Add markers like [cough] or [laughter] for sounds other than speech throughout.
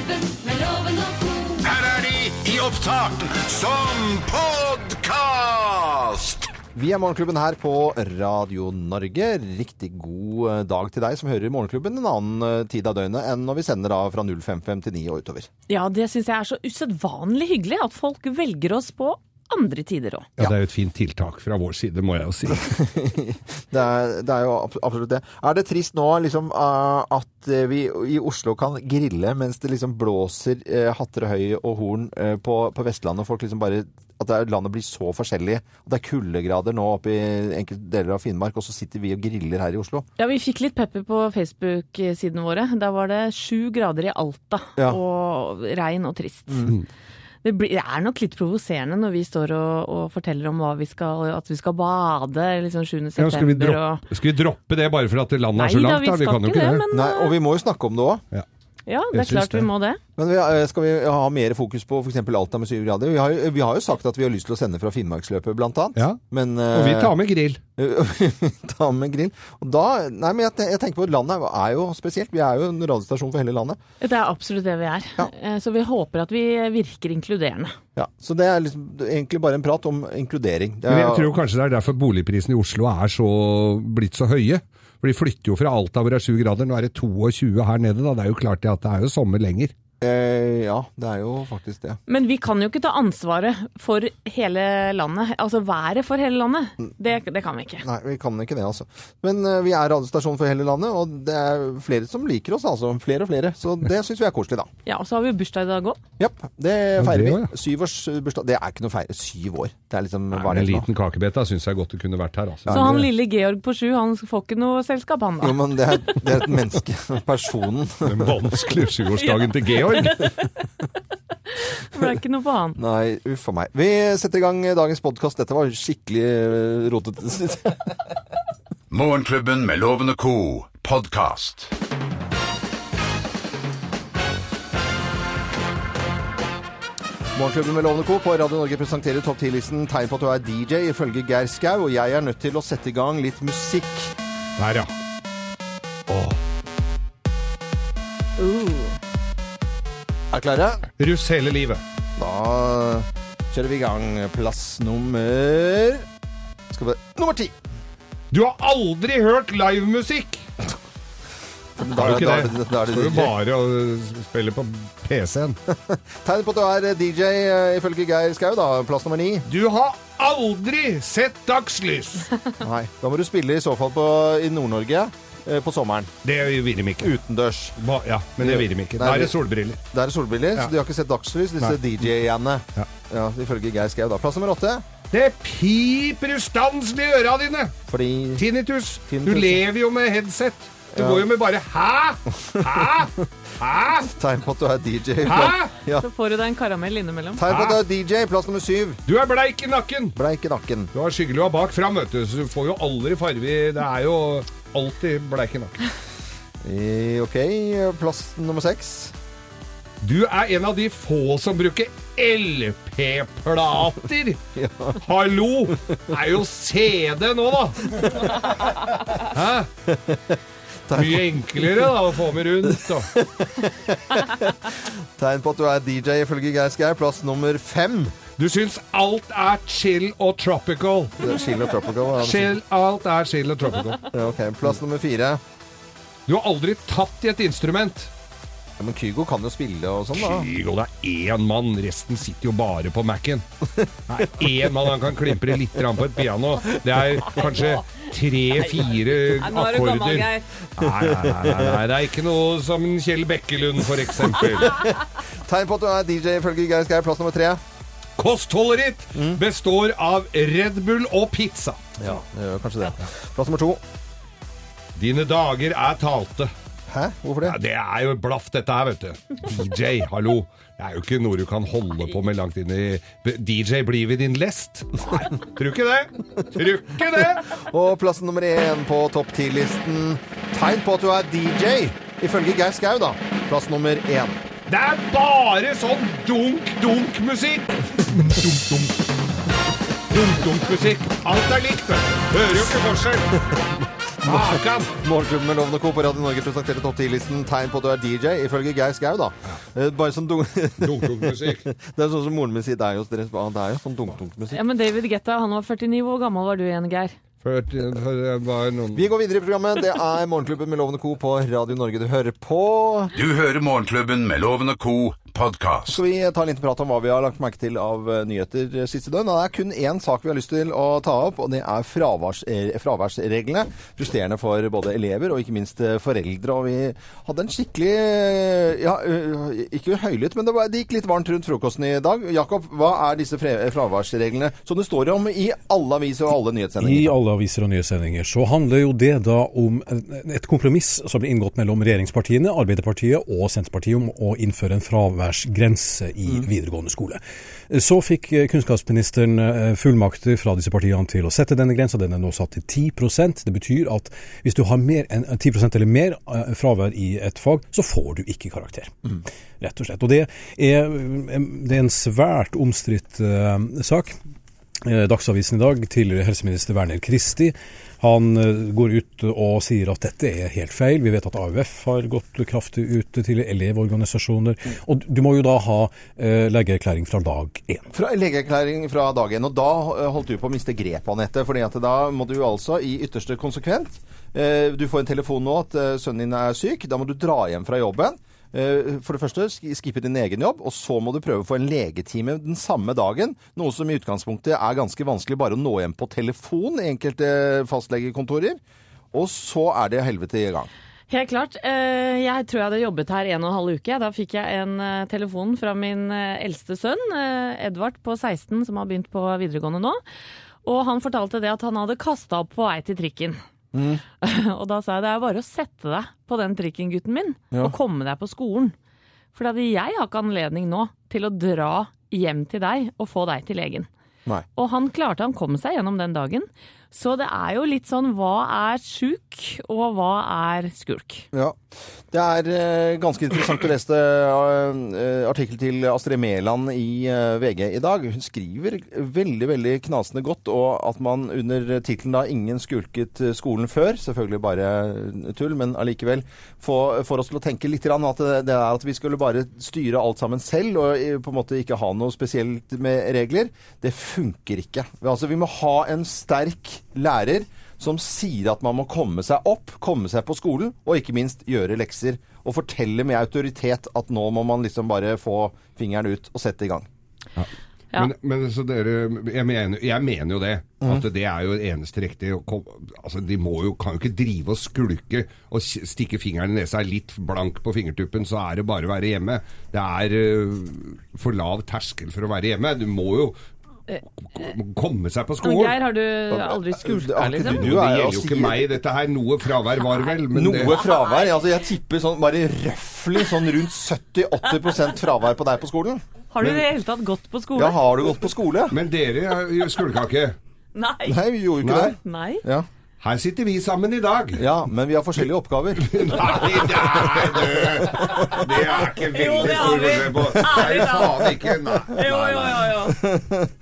Morgenklubben med loven og ko. Her er de i opptak som podkast! Vi er Morgenklubben her på Radio Norge. Riktig god eh, dag til deg som hører Morgenklubben en annen eh, tid av døgnet enn når vi sender av fra 05.59 og utover. Ja, det syns jeg er så usedvanlig hyggelig at folk velger oss på andre tider òg. Ja, det er jo et fint tiltak fra vår side, må jeg jo si. [laughs] Det er, det er jo absolutt det. Er det trist nå liksom at eh, vi i Oslo kan grille mens det liksom blåser eh, hatter og høy og horn eh, på, på Vestlandet, og folk liksom bare at det er, landet blir så forskjellig. At det er kuldegrader nå oppe i enkelte deler av Finnmark, og så sitter vi og griller her i Oslo. Ja, vi fikk litt pepper på Facebook-sidene våre. Der var det sju grader i Alta, Ja. og regn og trist. Det, blir, det er nok litt provoserende når vi står og, og forteller om hva vi skal, at vi skal bade liksom 7. Ja, skal, vi september. og... skal vi droppe det bare for at landet Nei er så da, langt? vi da? Vi skal kan jo ikke ikke det, det. men Nei, og vi må jo snakke om det òg. ja, det er klart vi må det. Men vi, eh, skal vi ha mer fokus på f.eks. Alta med syv grader? Vi har, jo, vi har jo sagt at vi har lyst til å sende fra Finnmarksløpet, blant annet. Ja. Men, Og vi tar med grill. [laughs] tar med grill. Og da, nei, men jeg, jeg tenker på at landet er jo spesielt. Vi er jo en radiostasjon for hele landet. Det er absolutt det vi er. Ja. Eh, Så vi håper at vi virker inkluderende. Ja, så det er liksom, egentlig bare en prat om inkludering. Det Men er, jeg tror kanskje det er derfor boligprisene i Oslo er så, blitt så høye. For de flytter jo fra Alta hvor det er 7 grader, nå er det 22 her nede. Da. Det er jo klart at det er jo sommer lenger. Eh, ja, det er jo faktisk det. Men vi kan jo ikke ta ansvaret for hele landet. Altså været for hele landet. Det, det kan vi ikke. Nei, vi kan ikke det, altså. Men uh, vi er radiostasjon for hele landet, og det er flere som liker oss, altså. Flere og flere. Så det [laughs] syns vi er koselig, da. Ja, Og så har vi bursdag i dag òg. Ja, det feirer vi. Syvårsbursdag. Det er ikke noe å feire. Syv år. Det er liksom Nei, en liten kakebeta syns jeg godt det kunne vært her. Altså. Så han lille Georg på sju, han får ikke noe selskap, han da? Jo, men det er, det er et menneske. [laughs] Personen. Den vanskelige sjuårsdagen til [laughs] Georg. [laughs] Det ble ikke noe på han. Nei, uff a meg. Vi setter i gang dagens podkast. Dette var skikkelig eh, rotete. [laughs] Morgenklubben med Loven og co. podkast. Morgenklubben med Lovende Co. på Radio Norge presenterer topp 10-listen tegn på at du er DJ, ifølge Geir Skau. Og jeg er nødt til å sette i gang litt musikk. Der, ja. Er klare? Russ hele livet. Da kjører vi i gang. Plass nummer Skal vi Nummer ti! Du har aldri hørt livemusikk! Da, er du ikke det? da, er du DJ. bare å spille på PC-en? [laughs] Tegn på at du er DJ, eh, ifølge Geir Skau. da. Plass nummer ni. Du har aldri sett dagslys! [laughs] Nei. Da må du spille i så fall på, i Nord-Norge eh, på sommeren. Det vil de ikke. Utendørs. Ba- Ja, men det vil de ikke. Da er det solbriller. Da er solbriller, Ja. så de har ikke sett dagslys, disse DJ-ene. Ja. Ja, ifølge Geir Skau. da. Plass nummer åtte. Det piper ustanselig i øra dine! Fordi Tinnitus. Tinnitus, Du lever jo med headset. Du Ja. går jo med bare Hæ? Hæ? Hæ? [laughs] Tegn på at du er DJ. Hæ? Ja. Så får du deg en karamell innimellom. Tegn på at du er DJ. Plass nummer syv. Du er bleik i nakken. Bleik i nakken. Du har skyggelua bak fram, vet du, så du får jo aldri farge Det er jo alltid bleik i nakken. Eh, OK. Plass nummer seks. Du er en av de få som bruker LP-plater. [laughs] Hallo! Det er jo CD nå, da. [laughs] Hæ? Mye enklere da å få med rundt. Da. [laughs] Tegn på at du er DJ, ifølge Geir Skau. Plass nummer fem. Du syns alt er chill og tropical. Chill og Tropical. ja. Chill, alt er chill og tropical. [laughs] Ja, ok. Plass nummer fire. Du har aldri tatt i et instrument. Ja, men Kygo kan jo spille og sånn, da. Kygo, det er én mann, resten sitter jo bare på Mac-en. Det er én mann, han kan klimpre litt på et piano. Det er kanskje tre-fire er akkorder. Nei, nei, nei, nei, det er ikke noe som Kjell Bekkelund, for eksempel. [laughs] Tegn på at du er DJ, ifølge Geir Skau. Plass nummer tre. Kostholdet ditt består av Red Bull og pizza. Ja, det gjør kanskje det. Plass nummer to. Dine dager er talte. Hæ? Hvorfor det? Ja, det? er jo blaff, dette her, vet du. DJ, hallo. Det er jo ikke noe du kan holde på med langt inn i DJ, blir vi din lest? Nei, tror ikke det. Tror ikke det. Og plass nummer én på topp ti-listen. Tegn på at du er DJ, ifølge Geir Skau, da. Plass nummer én. Det er bare sånn dunk-dunk-musikk. Dunk-dunk. Dunk-dunk-musikk. Alt er likt, vet du. Hører jo ikke forskjell. Makan! Morgenklubben med Lovende Co. på Radio Norge presenterer topp 10-listen tegn på at du er DJ, ifølge Geir Skau, da. Eh, Bare som dunk... Dunk-dunk-musikk. [laughs] Det er sånn som moren min sier, det er jo, det er jo sånn dunk-dunk-musikk. Ja, men David Getta, han var 49. Hvor gammel var du igjen, Geir? For det var noen Vi går videre i programmet. Det er Morgenklubben med Lovende Co. på Radio Norge du hører på. Du hører Morgenklubben med Loven og Co. podkast. Skal vi ta en liten prat om hva vi har lagt merke til av eh, nyheter eh, siste døgn? Det er kun én sak vi har lyst til å ta opp, og det er fraværs, eh, fraværsreglene. Frustrerende for både elever og ikke minst foreldre. Og vi hadde en skikkelig ja, ikke høylytt, men det, var, det gikk litt varmt rundt frokosten i dag. Jakob, hva er disse fraværsreglene som det står om i alle aviser og alle nyhetssendinger? I alle aviser og nyhetssendinger så handler jo det da om et kompromiss som ble inngått mellom regjeringspartiene, Arbeiderpartiet og Senterpartiet om å innføre en fraværsgrense i videregående skole. Så fikk eh, kunnskapsministeren eh, fullmakter fra disse partiene til å sette denne grensa. Den er nå satt til 10% Det betyr at hvis du har mer enn 10% eller mer eh, fravær i et fag, så får du ikke karakter. Rett og slett. Og det er, det er en svært omstridt eh, sak. Eh, Dagsavisen i dag, tidligere helseminister Werner Kristi, han eh, går ut og sier at dette er helt feil. Vi vet at AUF har gått kraftig ut til elevorganisasjoner. Og du må jo da ha eh, legeerklæring fra dag én. Fra legeerklæring fra dag én. Og da eh, holdt du på å miste grepet, Anette. fordi da må du altså i ytterste konsekvent Du får en telefon nå at sønnen din er syk. Da må du dra hjem fra jobben. Eh, For det første sk- skippe din egen jobb, og så må du prøve å få en legetime den samme dagen. Noe som i utgangspunktet er ganske vanskelig bare å nå hjem på telefon i enkelte fastlegekontorer. Og så er det helvete i gang. Helt klart. Eh, Jeg tror jeg hadde jobbet her en og en halv uke. Da fikk jeg en eh, telefon fra min eldste sønn, Edvard på 16, som har begynt på videregående nå. Og han fortalte det at han hadde kasta opp på vei til trikken. [laughs] og da sa jeg det er bare å sette deg på den trikken, gutten min, Ja. og komme deg på skolen. For jeg har ikke anledning nå til å dra hjem til deg og få deg til legen. Nei. Og han klarte, han kom seg gjennom den dagen. Så det er jo litt sånn hva er sjuk, og hva er skulk? Ja. Det er eh, ganske interessant å lese uh, artikkel til Astrid Mæland i eh, VG i dag. Hun skriver veldig veldig knasende godt, og at man under tittelen da 'Ingen skulket eh, skolen før', selvfølgelig bare tull, men allikevel, får, får oss til å tenke litt grann at det, det er at vi skulle bare styre alt sammen selv, og eh, på en måte ikke ha noe spesielt med regler. Det funker ikke. Altså, vi må ha en sterk lærer som sier at man må komme seg opp, komme seg på skolen, og ikke minst gjøre lekser. Og fortelle med autoritet at nå må man liksom bare få fingeren ut og sette i gang. Ja. Men, men så dere, jeg mener, jeg mener jo det. Mm. At det er jo det eneste riktige. Altså, de må jo, kan jo ikke drive og skulke og stikke fingeren i nesa er litt blank på fingertuppen, så er det bare å være hjemme. Det er uh, for lav terskel for å være hjemme. Du må jo komme seg på Men skolen. Geir, har du aldri skulka, liksom? du- du, det er gjelder jo ikke meg, dette her. Noe fravær var vel, men Noe det, fravær. Altså, jeg tipper sånn bare røftlig sånn rundt 70-80% fravær på deg på skolen. Har du i det hele tatt gått på skole? Ja, har du gått på skole? men dere skulka ikke. Nei. Nei, vi gjorde ikke Nei. det. Nei. Ja. Her sitter vi sammen i dag. ja, men vi har forskjellige oppgaver. [laughs] Nei, det er du! Det er ikke veldig stor vi. forskjell på. Nei, Ærlig talt. faen ikke. Nei. Jo, jo, jo, jo. [laughs]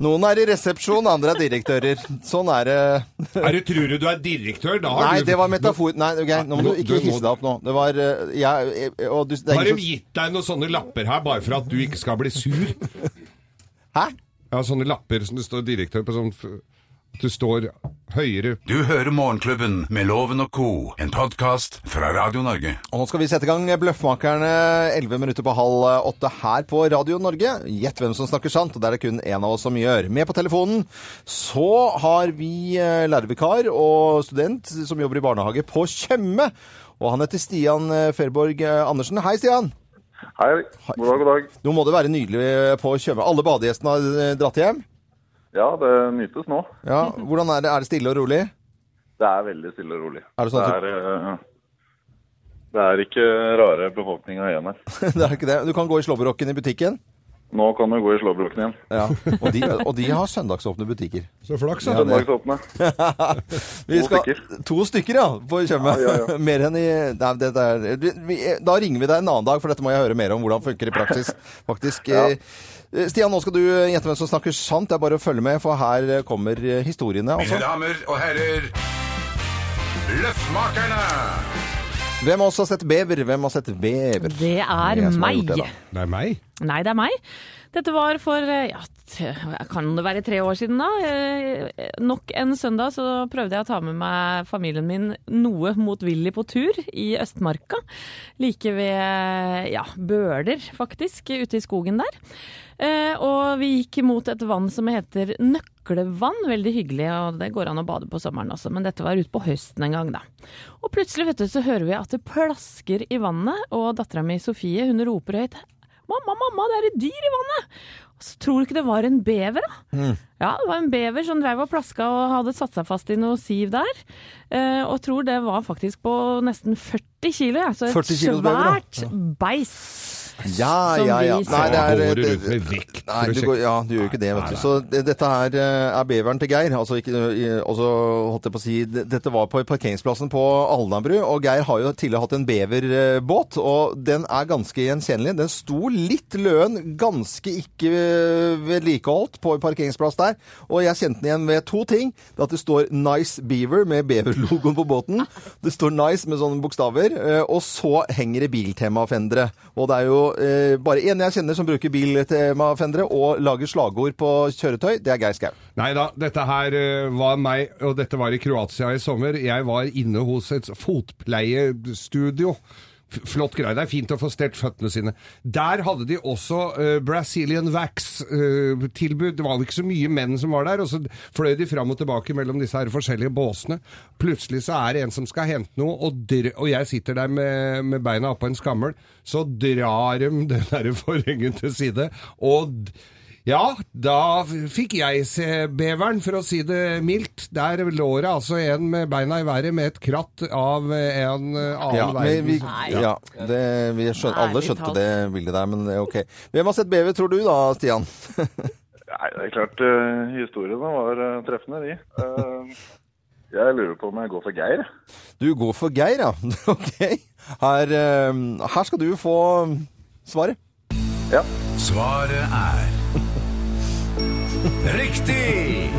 Noen er i resepsjon, andre er direktører. Sånn er det. [laughs] Er du, tror du du er direktør? Da har Nei, du det var metafor. Nei, okay, nå må du ikke hisse deg opp nå. Det var eh, jeg, eh, og du, det er Har de gitt deg noen sånne lapper her bare for at du ikke skal bli sur? Hæ? Ja, sånne lapper som det står direktør på sånn du står høyere Du hører Morgenklubben med Loven og Co., en podkast fra Radio Norge. Og nå skal vi sette i gang Bløffmakerne 11 minutter på halv åtte her på Radio Norge. Gjett hvem som snakker sant, og det er det kun én av oss som gjør. Med på telefonen så har vi eh, lærervikar og student som jobber i barnehage på Tjøme. Og han heter Stian eh, Ferborg eh, Andersen. Hei, Stian. Hei. God dag, god dag. Nå må det være nydelig på Tjøme. Alle badegjestene har dratt hjem? Ja, det nytes nå. Ja, Hvordan er det? Er det stille og rolig? Det er veldig stille og rolig. Er det sånn at det, er, eh, det er ikke rare befolkninga igjen her. [laughs] det er ikke det. Du kan gå i slåbroken i butikken. Nå kan du gå i slåbroken igjen. Ja, og de, og de har søndagsåpne butikker. Så flaks, da. Søndagsåpne. [laughs] Vi To skal, stykker. To stykker, ja, på Tjøme. Ja, ja, ja. [laughs] mer enn i nei, det der. Da ringer vi deg en annen dag, for dette må jeg høre mer om hvordan det funker i praksis. Faktisk. Eh, Stian, nå skal du gjette hvem som snakker sant. Det er bare å følge med, for her kommer historiene. historiene. Mine Altså. damer og herrer, Løftmakerne! Hvem av oss har sett bever? Hvem har sett bever? Det er Jeg som meg. det. Det er meg. Nei, det er meg. Dette var for eh, ja, kan det være tre år siden da. Eh, Nok en søndag så prøvde jeg å ta med meg familien min noe motvillig på tur i Østmarka. Like ved ja, Bøler, faktisk, ute i skogen der. Eh, Og vi gikk mot et vann som heter Nøklevann. Veldig hyggelig, og det går an å bade på sommeren også, men dette var ute på høsten en gang, da. Og plutselig vet du, så hører vi at det plasker i vannet, og dattera mi Sofie hun roper høyt Mamma, mamma, det er et dyr i vannet! Så tror du ikke det var en bever, da? Ja, det var en bever som drev og plaska og hadde satt seg fast i noe siv der. Eh, og tror det var faktisk på nesten 40 kilo, ja. Så et 40 kilo bever, svært beis. Ja, Som ja, ja. vi Nei, det er Går du rundt med vekt Nei, du går, ja, du gjør jo ikke det, vet du. Så det, dette her eh, er beveren til Geir. Altså, ikke, også, og så holdt jeg på å si Dette var på parkeringsplassen på Alnabru, og Geir har jo tidligere hatt en beverbåt, og den er ganske gjenkjennelig. Den sto litt løen, ganske ikke eh, vedlikeholdt på en parkeringsplass der, og jeg kjente den igjen ved to ting. Det at det står 'Nice Beaver' med beverlogoen på båten. Det står 'Nice' med sånne bokstaver, eh, og så henger det biltemafendere. Og det er jo eh, bare en jeg kjenner som bruker biltemafendere og lager slagord på kjøretøy. Det er Geir Skau. Nei da, dette her eh, var meg, og dette var i Kroatia i sommer. Jeg var inne hos et fotpleiestudio. Flott greie. Det er fint å få stelt føttene sine. Der hadde de også uh, Brazilian Wax-tilbud. det var ikke så mye menn som var der, og så fløy de fram og tilbake mellom disse her forskjellige båsene. Plutselig så er det en som skal hente noe, og, og jeg sitter der med, med beina oppå en skammel. Så drar de den derre forhengen til side, og ja, da fikk jeg se beveren, for å si det mildt. Der lå det altså en med beina i været med et kratt av eh, en eh, annen Ja, verden. vi, ja, det, vi skjøn, alle skjønte det bildet der, men det er ok. Hvem har sett bever, tror du da, Stian? [laughs] Nei, det er klart uh, historiene var uh, treffende, de. Uh, jeg lurer på om jeg går for Geir. Du går for Geir, ja. [laughs] Ok. Her, eh, her skal du få svaret. Ja. Svaret er Riktig!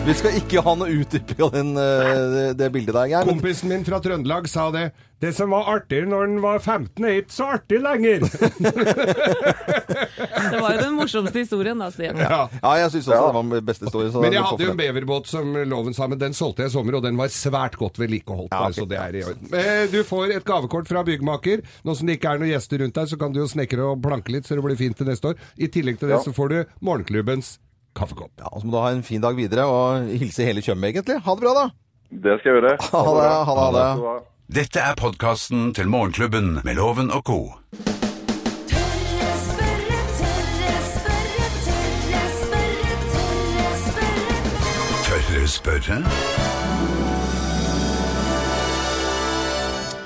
Vi skal ikke ha noe utdyping av den, eh, det, det bildet der, Geir. men- Kompisen min fra Trøndelag sa det. Det som var artig når den var 15, er ikke så artig lenger. [laughs] Det var jo den morsomste historien da, Stian. ja. Ja, jeg syns også det var den beste historien. så Men jeg hadde jo en beverbåt som loven sa, men den solgte jeg i sommer, og den var svært godt vedlikeholdt. Ja, ok. Så det er i orden. Eh, Du får et gavekort fra byggmaker. Nå som det ikke er noen gjester rundt deg, så kan du jo snekre og planke litt, så det blir fint til neste år. I tillegg til det Ja. så får du morgenklubbens kaffekopp. Ja, og så må du ha en fin dag videre og hilse hele Tjøme, egentlig. Ha det bra, da. Det skal jeg gjøre. Ha det, ha det, ha det. Ha det. Dette er podkasten til Morgenklubben med Loven og co. Tørre spørre,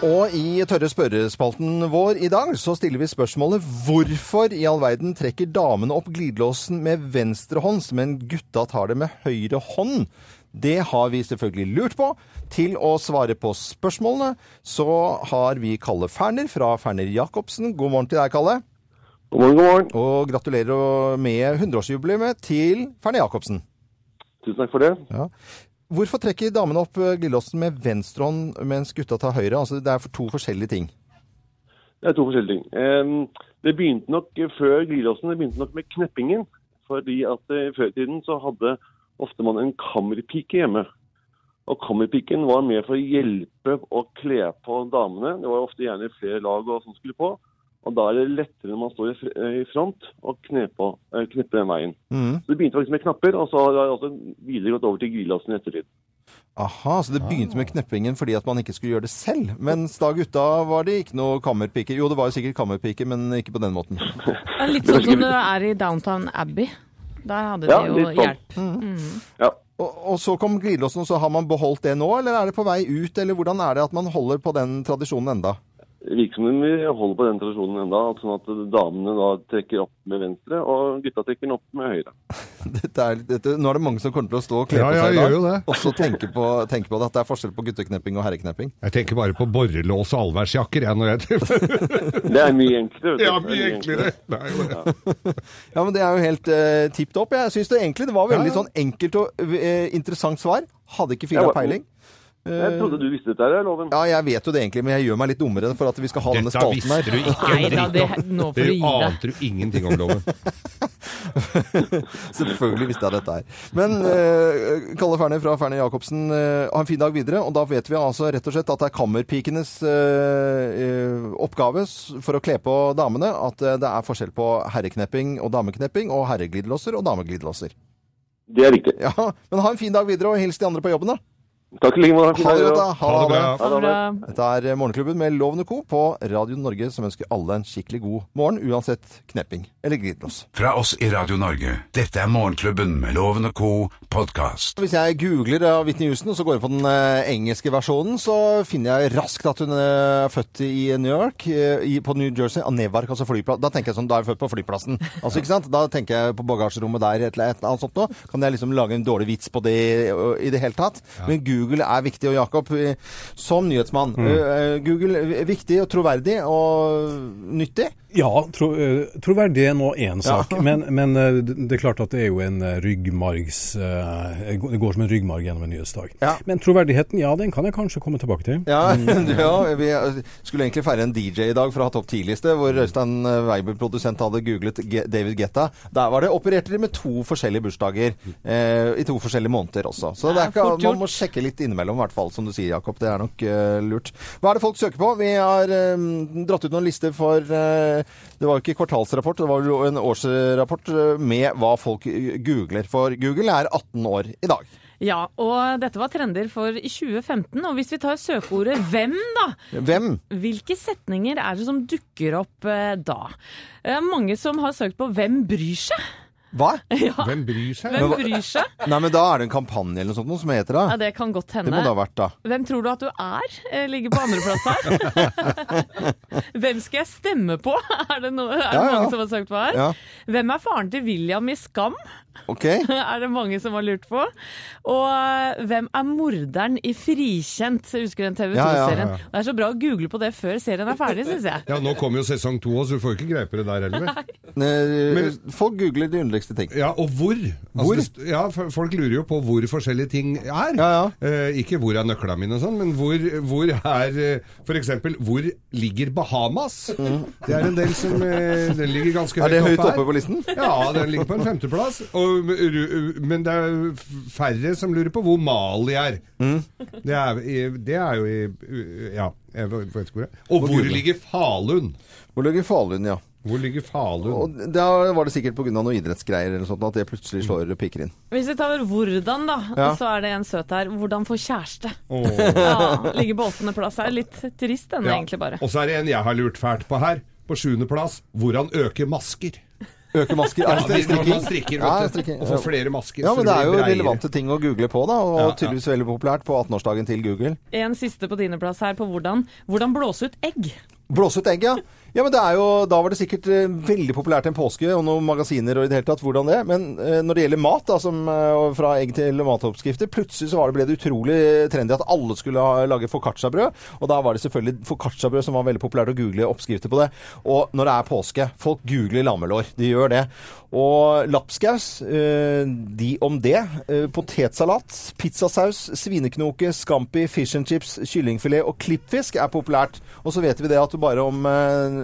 Og i tørre spørrespalten vår i dag så stiller vi spørsmålet hvorfor i all verden trekker damene opp glidelåsen med venstre hånd, men gutta tar det med høyre hånd? Det har vi selvfølgelig lurt på. Til å svare på spørsmålene så har vi Kalle Ferner fra Ferner Jacobsen. God morgen til deg, Kalle. God morgen, god morgen. Og gratulerer med 100-årsjubileet til Ferner Jacobsen. Tusen takk for det. Ja. Hvorfor trekker damene opp eh, glidelåsen med venstre hånd, mens gutta tar høyre? Altså, det er for to forskjellige ting. Det er to forskjellige ting. Det begynte nok eh, før glidelåsen, det begynte nok med kneppingen. Fordi at eh, før i tiden så hadde ofte man en kammerpike hjemme. Og kammerpiken var med for å hjelpe å kle på damene. Det var ofte gjerne flere lag og som skulle på. Og da er det lettere når man står i eh, front og knepper, på, eh, den veien. Mm. Så det begynte faktisk med knapper, og så har det altså videre gått over til glidelåsen i ettertid. Aha, så det begynte med kneppingen fordi at man ikke skulle gjøre det selv. Mens da gutta var det ikke noe kammerpike. Jo, det var jo sikkert kammerpike, men ikke på den måten. Det er litt sånn som du er i Downtown Abbey. Der hadde Ja, de jo litt sånn. hjelp. Ja. Og, og så kom glidelåsen, og så har man beholdt det nå, eller er det på vei ut? Eller hvordan er det at man holder på den tradisjonen enda? Virker som vi holder på den tradisjonen enda, sånn at damene da trekker opp med venstre, og gutta trekker den opp med høyre. [laughs] Dette er, dette, nå er det mange som kommer til å stå og kle Ja, på ja, seg i dag. Og så tenke på, tenke på det, at det er forskjell på gutteknepping og herreknepping. Jeg tenker bare på borrelås og allværsjakker, jeg, når jeg [laughs] [laughs] Det er mye enklere. vet du. Ja, mye enklere. Det er jo det. Ja, men det er jo helt uh, tipp topp. Jeg syns det egentlig det var veldig Ja, ja. sånn enkelt og uh, interessant svar. Hadde ikke fila Ja, peiling. Jeg trodde du visste dette, her, Loven. Ja, jeg vet jo det egentlig, men jeg gjør meg litt dummere for at vi skal ha denne Dette visste du ikke en Nei det, om. nå får du gi deg. ante jo ingenting om loven. [laughs] Selvfølgelig visste jeg dette her. Men uh, Kalle Ferner fra Ferner Jacobsen, uh, ha en fin dag videre. Og da vet vi altså rett og slett at det er kammerpikenes eh, eh, oppgave for å kle på damene. At eh, det er forskjell på herreknepping og dameknepping, og herreglidelåser og dameglidelåser. Det er riktig. Ja, men ha en fin dag videre, og hils de andre på jobben, da. Takk i like måte. Ha det godt, da. Ha det bra. Ha det bra. Dette er Morgenklubben med Lovende Co. på Radio Norge, som ønsker alle en skikkelig god morgen, uansett knepping eller glidelås. Fra oss i Radio Norge. Dette er Morgenklubben med Lovende co. podkast. Hvis jeg googler av Whitney Houston, og så går jeg på den eh, engelske versjonen, så finner jeg raskt at hun er født i New York, eh, i, på New Jersey, av Nevark, altså flyplass. Da tenker jeg sånn, da er hun født på flyplassen. Altså, ikke sant? Da tenker jeg på bagasjerommet der, et eller annet sånt noe. Kan jeg liksom lage en dårlig vits på det i det hele tatt? Men Google er viktig, og Jakob, eh, som nyhetsmann, Mm. eh, Google er viktig og troverdig og nyttig. Ja, tro, eh, troverdig er nå én sak, men, men eh, det er klart at det er jo en eh, ryggmargs Det går som en ryggmarg gjennom en nyhetsdag. Ja. Men troverdigheten, ja, den kan jeg kanskje komme tilbake til. Ja, [laughs] ja, vi skulle egentlig feire en DJ i dag for å ha topp 10-liste, hvor Øystein Weiber, produsent, hadde googlet David Getta. Der var det opererte de med to forskjellige bursdager eh, i to forskjellige måneder også. Så ikke, man må sjekke litt innimellom, i hvert fall, som du sier, Jakob. Det er nok lurt. Hva er det folk søker på? Vi har dratt ut noen lister for Det var ikke kvartalsrapport, det var jo en årsrapport eh, med hva folk googler. For Google er 18 år i dag. Ja, og dette var trender for i 2015. Og hvis vi tar søkeordet 'hvem', da. Hvem? Hvilke setninger er det som dukker opp eh, da? Eh, mange som har søkt på 'hvem bryr seg'? Hva? Ja, Hvem bryr seg? hvem bryr seg? Nei, men da er det en kampanje eller noe sånt som heter det. Ja, det kan godt Det må det hende. ha vært, da. Hvem tror du at du er? Jeg Ligger på andreplass her. [laughs] Hvem skal jeg stemme på? [laughs] Er det, noe, er det Ja, ja. mange som har sagt hva her? Ja. Hvem er faren til William i Skam? Ok. [laughs] er det mange som har lurt på. Og eh, hvem er morderen i Frikjent? Husker du den TV Ja, ja, 2-serien? ja. Det er så bra å google på det før serien er ferdig, syns jeg. Ja, nå kommer jo sesong to, så du får ikke greie på det der heller. Eh, Folk googler de underligste ting. Ja, og hvor? Altså, Hvor? Altså, ja, Folk lurer jo på hvor forskjellige ting er. Ja, ja. Eh, ikke hvor er nøklene mine og sånn, men hvor, hvor er f.eks. For eksempel, hvor ligger Bahamas? Det er en del som eh, Den ligger ganske Mm. Er det høyt høyt oppe oppe her. på listen? Ja, den ligger på en femteplass. Og, ru- men det er færre som lurer på hvor Mali er. Mm. Det, er det er jo i Ja, jeg vet ikke hvor det er. Og hvor ligger Falun? Hvor ligger Falun, ja. Hvor ligger Falun? Og da var det sikkert pga. noen idrettsgreier eller sånt at det plutselig slår piker inn. Hvis vi tar hvordan, da, Ja. så er det en søt her. Hvordan få kjæreste? Oh. Ja, ligger på åttendeplass. her. litt trist, denne, Ja. egentlig, bare. Og så er det en jeg har lurt fælt på her. På sjuendeplass. Hvordan øke masker. Øke masker. Er det strikking? strikker, Ja, strikking. Og få flere masker. Ja, men det er jo breier. relevante ting å google på, da. Og Ja, ja. tydeligvis veldig populært på 18-årsdagen til Google. En siste på tiendeplass her på hvordan, hvordan blåse ut egg. Blåse ut egg, ja. Ja, men jo, Da var det sikkert eh, veldig populært en påske og noen magasiner og i det hele tatt hvordan det. Men eh, når det gjelder mat, da, som, eh, fra egg til matoppskrifter, plutselig så det, ble det utrolig trendy at alle skulle lage foccacciabrød. Og da var det selvfølgelig foccacciabrød som var veldig populært å google oppskrifter på det. Og når det er påske, folk googler lammelår. De gjør det. Og lapskaus, de om det. Potetsalat, pizzasaus, svineknoke, scampi, fish and chips, kyllingfilet og klippfisk er populært. Og så vet vi det at bare om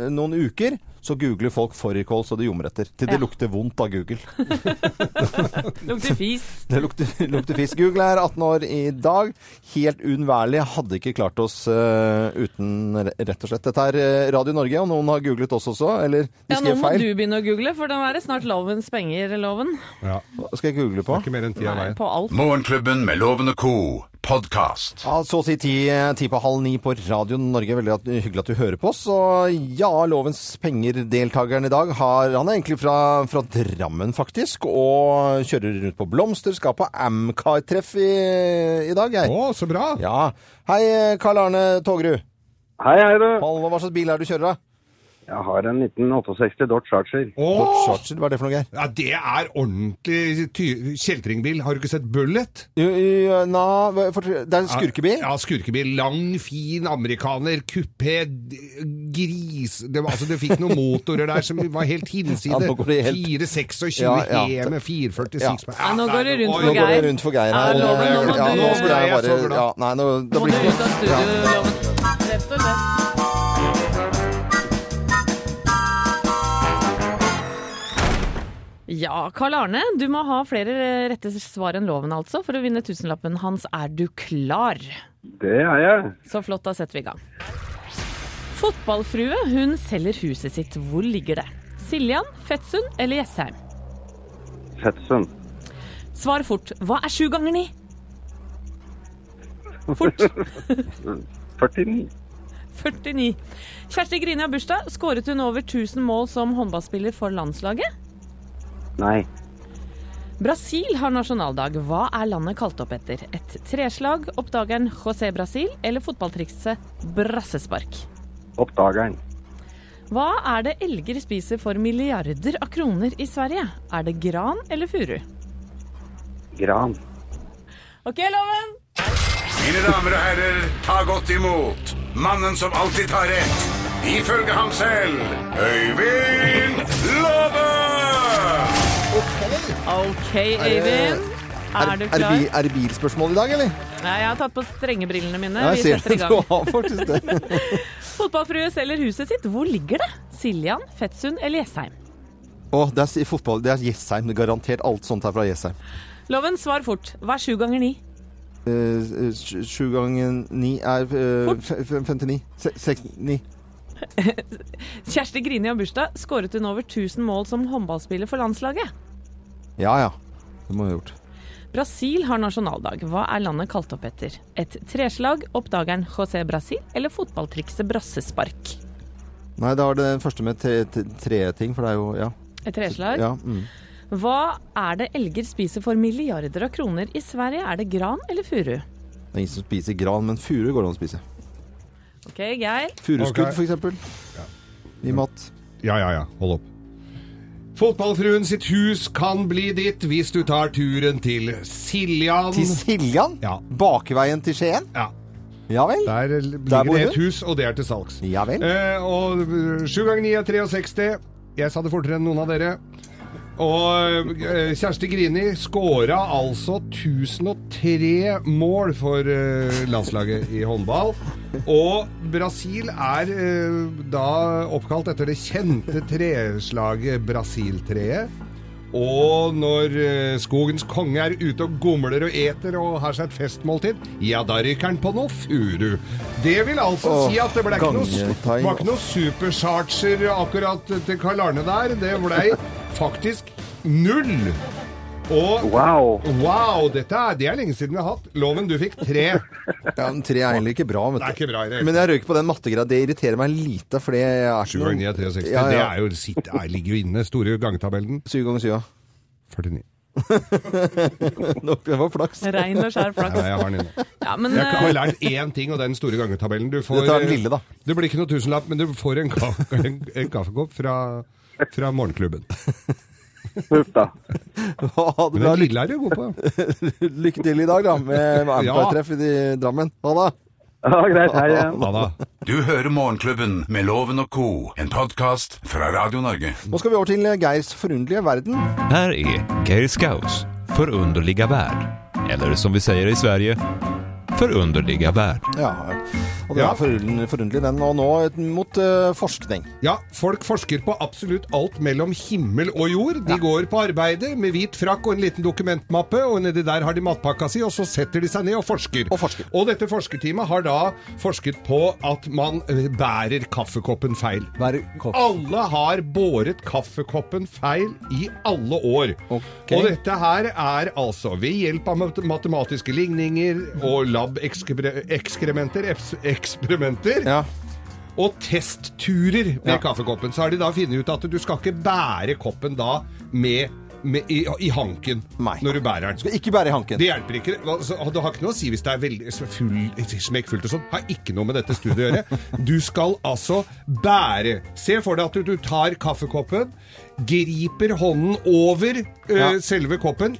noen uker så googler folk fårikål så det ljomer etter. Til det Ja. lukter vondt av Google. [laughs] Lukter fis. [laughs] Det lukter, lukter fisk. Google er 18 år i dag. Helt uunnværlig. Hadde ikke klart oss uh, uten, rett og slett. Dette er eh, Radio Norge, og noen har googlet oss også. Eller de Ja, nå må feil. du begynne å google, for den er det snart lovens penger-loven. Ja. Skal jeg google på? Ikke mer enn ti av Nei, veien. på alt. Morgenklubben med Loven og co. podkast. Ja, Så å si ti, ti på halv ni på Radio Norge. Veldig at, hyggelig at du hører på oss. Og ja, Lovens penger-deltakeren i dag har Han er egentlig fra, fra Drammen, faktisk. Og kjører rundt på Blomster. Skal på Amcar-treff i, i dag, jeg. Å, så bra! Ja. Hei, Karl Arne Togerud. Hei, hei, du. Hallo, Hva slags bil er det du kjører, da? Jeg har en 1968 Dodge Charger. Dodge Charger, hva er det for noe, Geir? Ja, det er ordentlig ty- kjeltringbil. Har du ikke sett Bullet? Jo, jo, na, for- Det er en skurkebil? Ja, skurkebil. Lang, fin amerikaner. Kupé, gris det, var, altså, det fikk noen motorer der som var helt Ja, nå det helt- 426 Ja, ja. Heme, 446 Ja. Ja, nå går det rundt for Geir. Nå går det rundt for Geir her. Nå ja, nå ja, nå ut av ja. studio, Loven. Rett og slett. Ja, Karl Arne, du må ha flere rette svar enn loven altså, for å vinne tusenlappen hans. Er du klar? Det er jeg. Så flott, da setter vi i gang. Fotballfrue, hun selger huset sitt. Hvor ligger det? Siljan, Fettsund eller Jessheim? Fettsund. Svar fort. Hva er sju ganger ni? Fort. [laughs] 49. 49. Kjersti Grini har bursdag. Skåret hun over 1000 mål som håndballspiller for landslaget? Nei. Brasil har nasjonaldag. Hva er landet kalt opp etter? Et treslag, oppdageren José Brasil eller fotballtrikset brassespark? Oppdageren. Hva er det elger spiser for milliarder av kroner i Sverige? Er det gran eller furu? Gran. OK, Loven! Mine damer og herrer, ta godt imot mannen som alltid tar rett, ifølge ham selv, Øyvind Låve! OK, Eivind. Er du klar? er det bilspørsmål i dag, eller? Nei, jeg har tatt på strengebrillene mine. Vi jeg ser setter i [laughs] gang. [laughs] Fotballfrue selger huset sitt. Hvor ligger det? Siljan, Fettsund eller Jessheim? Å, det er fotball. Det er Jessheim. Er garantert alt sånt her fra Jessheim. Loven, svar fort. Hva er sju ganger ni? Eh, sj- Sju ganger ni er eh, fe- fe- 59. Se- Seks, ni. [laughs] Kjersti Grini har bursdag. Skåret hun over 1000 mål som håndballspiller for landslaget? Ja ja. Det må vi ha gjort. Brasil har nasjonaldag. Hva er landet kalt opp etter? Et treslag, oppdageren José Brasil eller fotballtrikset brassespark? Nei, da var det den første med tre, tre, for det er jo Ja. Et treslag? ja mm. Hva er det elger spiser for milliarder av kroner i Sverige? Er det gran eller furu? Det er ingen som spiser gran, men furu går det an å spise. OK, Geir. Furuskudd, okay. for eksempel. I mat. Ja, ja, ja. Hold opp. Fotballfruen sitt hus kan bli ditt hvis du tar turen til Siljan. Til Siljan? Ja. Bakeveien til Skien? Ja. Ja vel? Der ligger det et hus, og det er til salgs. Ja vel. Eh, og øh, sju ganger ni er 63. Jeg sa det fortere enn noen av dere. Og eh, Kjersti Grini skåra altså 1003 mål for eh, landslaget i håndball. Og Brasil er eh, da oppkalt etter det kjente treslaget Brasiltreet. Og når skogens konge er ute og gomler og eter og har seg et festmåltid, ja, da ryker han på noe furu. Det vil altså Åh, si at det ble ikke noe, var ikke noe supercharger akkurat til Karl Arne der. Det blei faktisk null. Og Wow. wow, dette er, det er lenge siden vi har hatt. Loven, du fikk tre. [laughs] Ja, men tre er egentlig ikke bra, vet Det er ikke bra det Men jeg røyker på den mattegreia. Det irriterer meg lite, for jeg er 7 ganger 9 er 63. Ja, Det er jo, sitt, er, ligger jo inne. Store gangetabellen. Syv ganger syv, ja. 49. [laughs] Nok, Det var flaks. Rein og skjær flaks. Ja, jeg har den inne. Ja, men Jeg har eh, lært én ting, og den store gangetabellen. Du får, Dette er den lille, da. Det blir ikke noe tusenlapp, men du får en, ka [laughs] en, en kaffekopp fra, fra morgenklubben. Huff da. [laughs] Men det er er du god på. [laughs] lykke til i dag, da, med [laughs] med Ja. Amcar-treff i Drammen. Ha det. Ja, greit. Hei igjen. Ja da. Du hører Morgenklubben med Loven og co., en podkast fra Radio Norge. Nå skal vi over til Geirs forunderlige verden. Her er Geir Skaus forunderlige verd. Eller som vi sier i Sverige, forunderlige verd. Ja, og det Ja. er forunderlig, den. Og nå mot uh, forskning. Ja, folk forsker på absolutt alt mellom himmel og jord. De går på arbeidet med hvit frakk og en liten dokumentmappe, og nedi der har de matpakka si, og så setter de seg ned og forsker. Og forsker. Og dette forskerteamet har da forsket på at man eh, bærer kaffekoppen feil. Bærer. Alle har båret kaffekoppen feil i alle år. Okay. Og dette her er altså ved hjelp av matematiske ligninger og lab-ekskrementer eksperimenter Ja. og testturer med Ja. kaffekoppen, så har de da funnet ut at du skal ikke bære koppen da med med, i, i hanken når du bærer den. Skal ikke bære i hanken. Det hjelper ikke. Altså, det har ikke noe å si hvis det er veldig full, smekkfullt og sånn. Har ikke noe med dette studiet å gjøre. [laughs] Du skal altså bære. Se for deg at du, tar kaffekoppen, griper hånden over ø, Ja. selve koppen.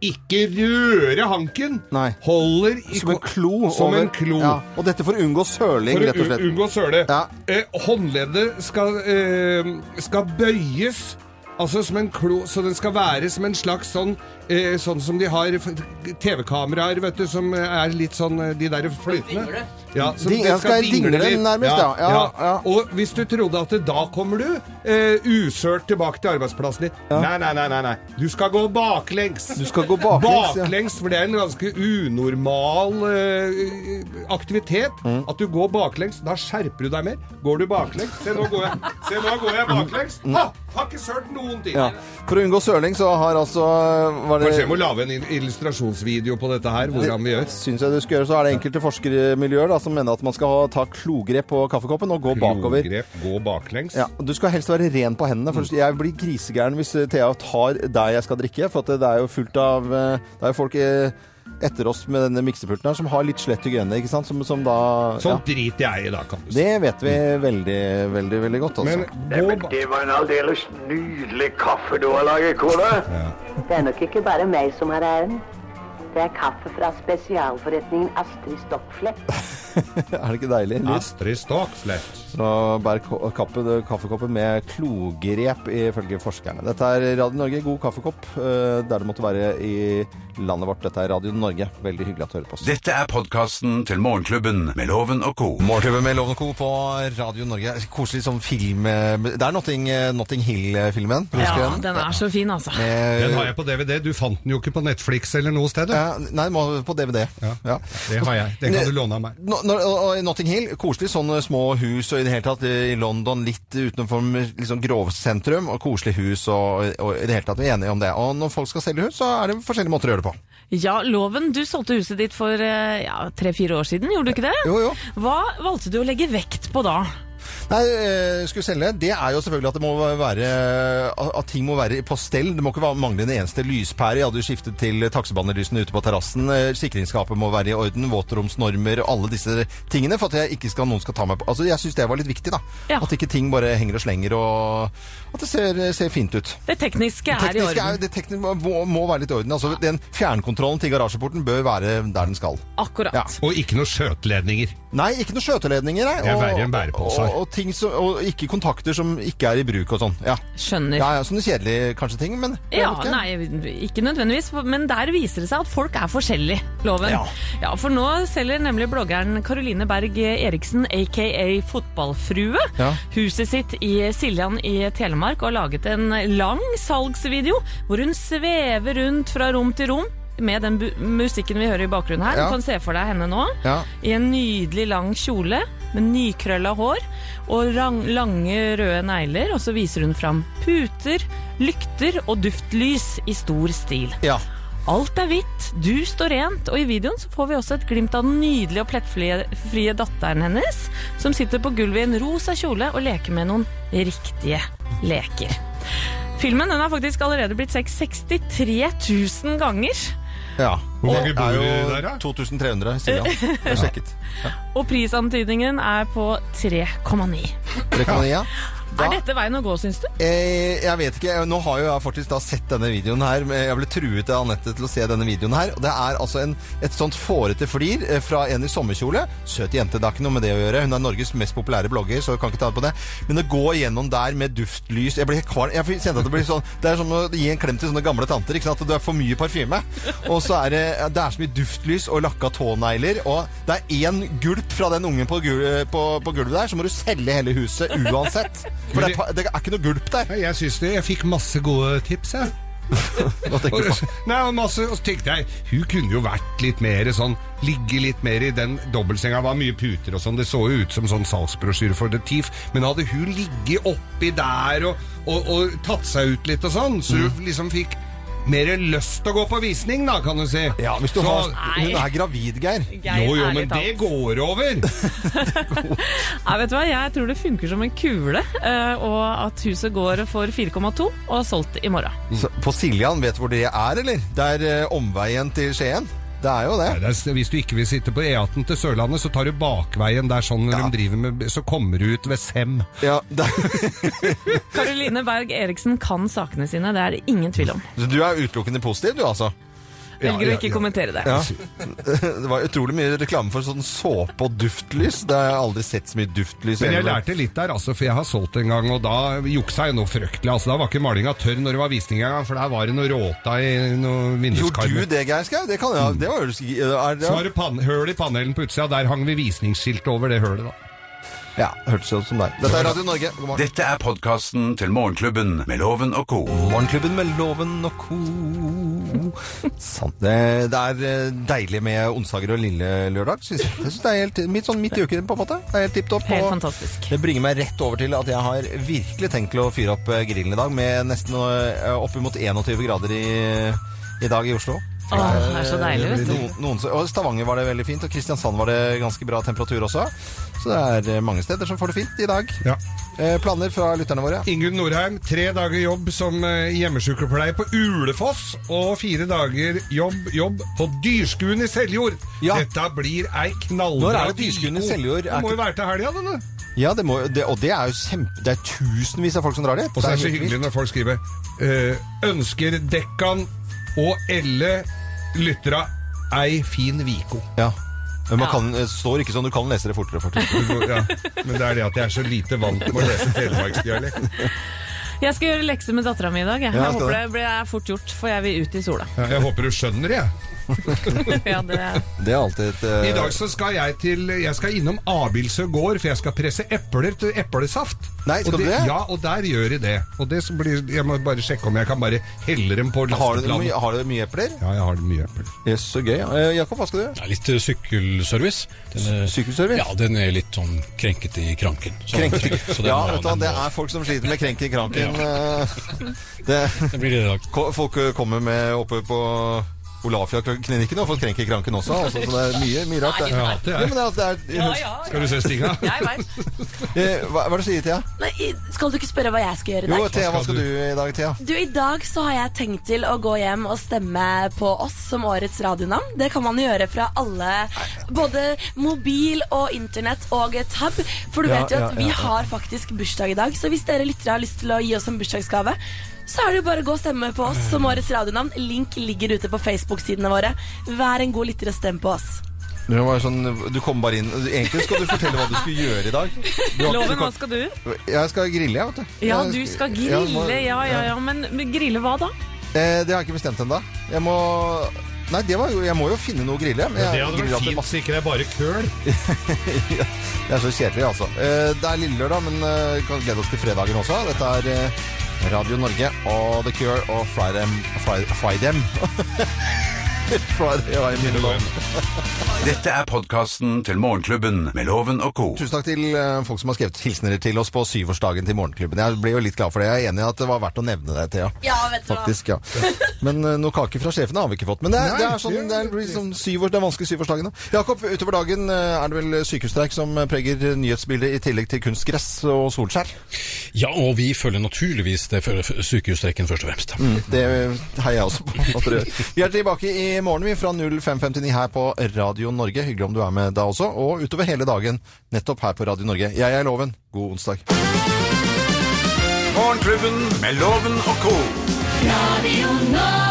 Ikke røre hanken. Holder i Som en klo. Som over- en klo. Ja. Og dette for å unngå søling, For rett og slett. u- unngå søle. Eh, håndleddet skal, eh, skal bøyes. Altså som en klo, Så den skal være som en slags sånn eh, Sånn som de har TV-kameraer, vet du, som er litt sånn eh, De der flytende. Ja, som Ding- det ja, skal dingle litt. nærmest, ja. Ja, Og hvis du trodde at da kommer du eh, usørt tilbake til arbeidsplassen din Nei, nei, nei, nei, nei. Du skal gå baklengs. Du skal gå baklengs, ja. baklengs For det er en ganske unormal eh, aktivitet. Mm. At du går baklengs. Da skjerper du deg mer. Går du baklengs Se, nå går jeg, Se, nå går jeg baklengs. Mm. Ha! Har ikke sølt noen ting. Ja. For å unngå søling så har altså var det, Kanskje jeg må lage en illustrasjonsvideo på dette her, hvordan vi gjør. Syns jeg du skal gjøre, så er det enkelte forskermiljøer da, som mener at man skal ta klogrep på kaffekoppen og gå bakover. Klogrep, gå baklengs. Ja, Du skal helst være ren på hendene. For jeg blir grisegæren hvis eh, Thea tar der jeg skal drikke. For at det er jo fullt av eh, Det er jo folk eh, etter oss med denne miksepulten her som har litt slett hygiene, ikke sant? Som, som da Sånt driter jeg i, da, kan du si. Det vet vi veldig, veldig, veldig godt, altså. Men gå Det var en aldeles nydelig kaffe du har laget, kone. Det er nok ikke bare meg som har æren. Det er kaffe fra spesialforretningen Astrid Stockflett. [laughs] er det ikke deilig? Astrid Stokkflett. Så bær kappe, kaffekoppen med klogrep, ifølge forskerne. Dette er Radio Norge, god kaffekopp eh, der det måtte være i landet vårt. Dette er Radio Norge. Veldig hyggelig at du hører på oss. Dette er podkasten til Morgenklubben med Loven og co. Morgenklubben med Loven og Co. på Radio Norge. Koselig som film Det er Notting, Notting Hill-filmen. Ja, den? den er så fin, altså. Med- Den har jeg på DVD. Du fant den jo ikke på Netflix eller noe sted. du. Ja, nei, på DVD. Ja. Det har jeg. Den kan du låne av meg. Notting Hill, koselig sånne små hus, og i det hele tatt i London litt utenfor liksom grovsentrum, og koselig hus, og, og i det hele tatt vi er enige om det. Og når folk skal selge hus, så er det forskjellige måter å gjøre det på. Ja, Loven, du solgte huset ditt for eh, ja, tre-fire år siden, gjorde du ikke det? Jo, jo. Hva valgte du å legge vekt på da? Nei, eh, skulle selge, det er jo selvfølgelig at det må være At ting må være på stell. Det må ikke mangle en eneste lyspære. Jeg hadde jo skiftet til taksebanelysene ute på terrassen. Eh, Sikringsskapet må være i orden. Våtromsnormer og alle disse tingene. For at jeg ikke skal, noen skal ta meg på Altså, Jeg syns det var litt viktig, da. At ikke ting bare henger og slenger, og at det ser, ser fint ut. Det tekniske er Teknisk i er, orden. det tekniske må, må være litt i orden. Altså, den fjernkontrollen til garasjeporten bør være der den skal. Akkurat. Ja. Og ikke noe skjøteledninger. Nei, ikke noe skjøteledninger. Nei. Det er og- verre enn bærepåser. Og, og, ting som, og ikke kontakter som ikke er i bruk og sånn. Ja. Skjønner. Ja, ja, Sånne kjedelige kanskje ting, men Ja, ikke. nei, ikke nødvendigvis, men der viser det seg at folk er forskjellige, Loven. Ja. for nå selger nemlig bloggeren Caroline Berg Eriksen, aka Fotballfrue, Ja. huset sitt i Siljan i Telemark og har laget en lang salgsvideo hvor hun svever rundt fra rom til rom. Med den musikken vi hører i bakgrunnen her. Ja. Du kan se for deg henne nå. Ja. I en nydelig lang kjole med nykrølla hår og lange røde negler. Og så viser hun fram puter, lykter og duftlys i stor stil. Ja. Alt er hvitt, du står rent, og i videoen så får vi også et glimt av den nydelige og plettfrie datteren hennes, som sitter på gulvet i en rosa kjole og leker med noen riktige leker. Filmen den har faktisk allerede blitt sett 63 000 ganger. Ja. Hvor mange Det bor er jo der, da? 2300, sier han. [laughs] Jeg har sjekket. Og prisantydningen er på 3,9. 3,9, ja. [laughs] Er dette veien å gå, syns du? Eh, jeg vet ikke. Nå har jo jeg faktisk da sett denne videoen her. Jeg ble truet av Anette til å se denne videoen her. Og det er altså en, et sånt fårete flir eh, fra en i sommerkjole. Søt jente, det har ikke noe med det å gjøre. Hun er Norges mest populære blogger, så jeg kan ikke ta det på det. Men å gå igjennom der med duftlys Jeg blir kvalm. Jeg kjente at det blir sånn Det er som å gi en klem til sånne gamle tanter. Ikke sant? At du er for mye parfyme. Og så er det, det er så mye duftlys og lakka tånegler. Og det er én gulp fra den ungen på, gul, på, på gulvet der, så må du selge hele huset uansett. For det er, det er ikke noe gulp der. Jeg synes det, jeg fikk masse gode tips, jeg. [laughs] Hva tenker du på? Nei, og masse, og så tenkte jeg, hun kunne jo vært litt mer sånn, ligge litt mer i den dobbeltsenga, var mye puter og sånn, det så jo ut som sånn salgsbrosjyre for The Thief, men hadde hun ligget oppi der og, og, og tatt seg ut litt og sånn, så Mm. hun liksom fikk mer lyst til å gå på visning, da, kan du si. Ja, hvis du Så- har Hun er gravid, Geir. Geir, Jo, jo, men det går over. [laughs] Nei, vet du hva? Jeg tror det funker som en kule, eh, og at huset går for 4,2 og er solgt i morgen. Så På Siljan, vet du hvor det er, eller? Det er eh, omveien til Skien. Det er jo det. Nei, det er, hvis du ikke vil sitte på E18 til Sørlandet, så tar du bakveien der sånn ja. de driver med Så kommer du ut ved Sem. Ja, Karoline Berg Eriksen kan sakene sine, det er det ingen tvil om. Så Du er utelukkende positiv, du altså? Velger å ikke kommentere det. Ja. [laughs] Det var utrolig mye reklame for sånn såpe og duftlys. Det har jeg aldri sett så mye duftlys. Men jeg lærte litt der, altså, for jeg har solgt en gang, og da juksa jeg noe fryktelig. Altså, da var ikke malinga tørr når det var visning en gang, for der var det noe råta i noe Gjorde du det, Geir Skau? Det kan jeg. Det var jo er det, Så var det pan høl i panelen på utsida, der hang vi visningsskilt over det hølet, da. Ja, hørtes ut som deg. Dette er Radio Norge. God morgen. Dette er podkasten til Morgenklubben med Loven og co. Morgenklubben med Loven og co. Sant. Det, det er eh, deilig med onsdager og lille lørdag. Synes jeg. jeg synes det er helt, midt, sånn midt i uken, på en måte. Det er helt tipp topp. Helt fantastisk. Det bringer meg rett over til at jeg har virkelig tenkt til å fyre opp eh, grillen i dag, med nesten eh, oppimot 21 grader i, i dag i Oslo. Åh, det er så deilig, vet du. Noen, noen, og Stavanger var det veldig fint, og Kristiansand var det ganske bra temperatur også. Så det er eh, mange steder som får det fint i dag. Ja. Eh, planer fra lytterne våre? Ingunn Norheim, tre dager jobb som eh, hjemmesykepleier på Ulefoss, og fire dager jobb, jobb på Dyrskuen i Seljord. Ja. Dette blir ei knallbra Når er det Dyrskuen i. Seljord? Det må jo være til helga, denne. Ja, det må, det, og det er jo kjempe... Det er tusenvis av folk som drar dit. Og så er det så hyggelig når folk skriver øh, Ønsker Dekkan og Elle lyttera ei fin Viko. Ja. Men man kan, det står ikke sånn, du kan lese det fortere. Ja, men det er det at jeg er så lite vant med å lese telemarksdialekt. Jeg skal gjøre lekser med dattera mi i dag. Jeg, Ja, jeg håper det. det blir fort gjort, for jeg vil ut i sola. Ja, Jeg håper du skjønner det. jeg. [laughs] Ja, det er Det er alltid et... eh, I dag så skal jeg til Jeg skal innom Abildsø gård, for jeg skal presse epler til eplesaft. Nei, skal og du det? Ja, og der gjør de det. Og det som blir, Jeg må bare sjekke om jeg kan bare helle dem på har, du lasteplanen. mye, har du mye epler? Ja, jeg har mye epler. Yes, så gøy. Eh, Jakob, hva skal du gjøre? Det litt eh, sykkelservice. Den er, Sykkelservice? ja, den er litt sånn krenkete i kranken. Så, [laughs] så den Ja, vet du, hva, den det er folk som sliter med krenk i kranken. eh, [laughs] Det, det blir det i dag. ko- folk eh, kommer med oppe på Olafia-klinikken og har fått krenk i kranken også. Altså, så det er mye, mye rart. Nei, Ja, det er- Ja, men det er, det er, Ja, ja. Skal du se Stinga? Jeg veit. [laughs] Eh, Hva, hva er det du sier, Thea? Nei, skal du ikke spørre hva jeg skal gjøre i Jo, dag? Thea, hva skal du? du i dag, Thea? Du, I dag så har jeg tenkt til å gå hjem og stemme på oss som årets radionavn. Det kan man gjøre fra alle, både mobil og internett og tab. For du Ja, vet jo at vi ja, ja. har faktisk bursdag i dag, så hvis dere lyttere har lyst til å gi oss en bursdagsgave, så er det jo bare å gå og stemme på oss som årets radionavn. Link ligger ute på Facebook-sidene våre. Vær en god lytter og stem på oss. Du, sånn, du kom bare inn Egentlig skal du fortelle hva du skulle gjøre i dag. Du Loven, du hva skal du? Jeg skal grille, jeg, vet du. Ja, Jeg du skal grille. må- Ja, ja, ja. Men grille hva da? Eh, det har jeg ikke bestemt ennå. Jeg må Nei, det var jo, jeg må jo finne noe å grille. men jeg Det hadde vært fint masse. så ikke det er bare køl. [laughs] Det er så kjedelig, altså. Eh, Det er lille lørdag, men eh, kan glede oss til fredagen også. Dette er eh, Radio Norge og The Cure og Fry Them Fry, fry them. [laughs] I mine land. Dette er podkasten til Morgenklubben med Loven og co. Tusen takk til eh, folk som har skrevet hilsener til oss på syvårsdagen til Morgenklubben. Jeg ble jo litt glad for det. Jeg er enig i at det var verdt å nevne det, Thea. Ja, vet du hva. Faktisk, ja. [laughs] Men uh, noe kake fra sjefene har vi ikke fått. Men det er, Nei, det er sånn, det er liksom syvårs, det er vanskelig syvårsdagene. Jakob, utover dagen eh, er det vel sykehusstreik som preger nyhetsbildet i tillegg til kunstgress og solskjær? Ja, og vi følger naturligvis det for sykehusstreiken først og fremst. Mm, det heier jeg også på. at dere gjør. Vi er tilbake i morgen vi fra 0559 her på Radio Norge. Hyggelig om du er med da også. Og utover hele dagen nettopp her på Radio Norge. Jeg er Loven. God onsdag. Morgenklubben med Loven og co. Radio Norge.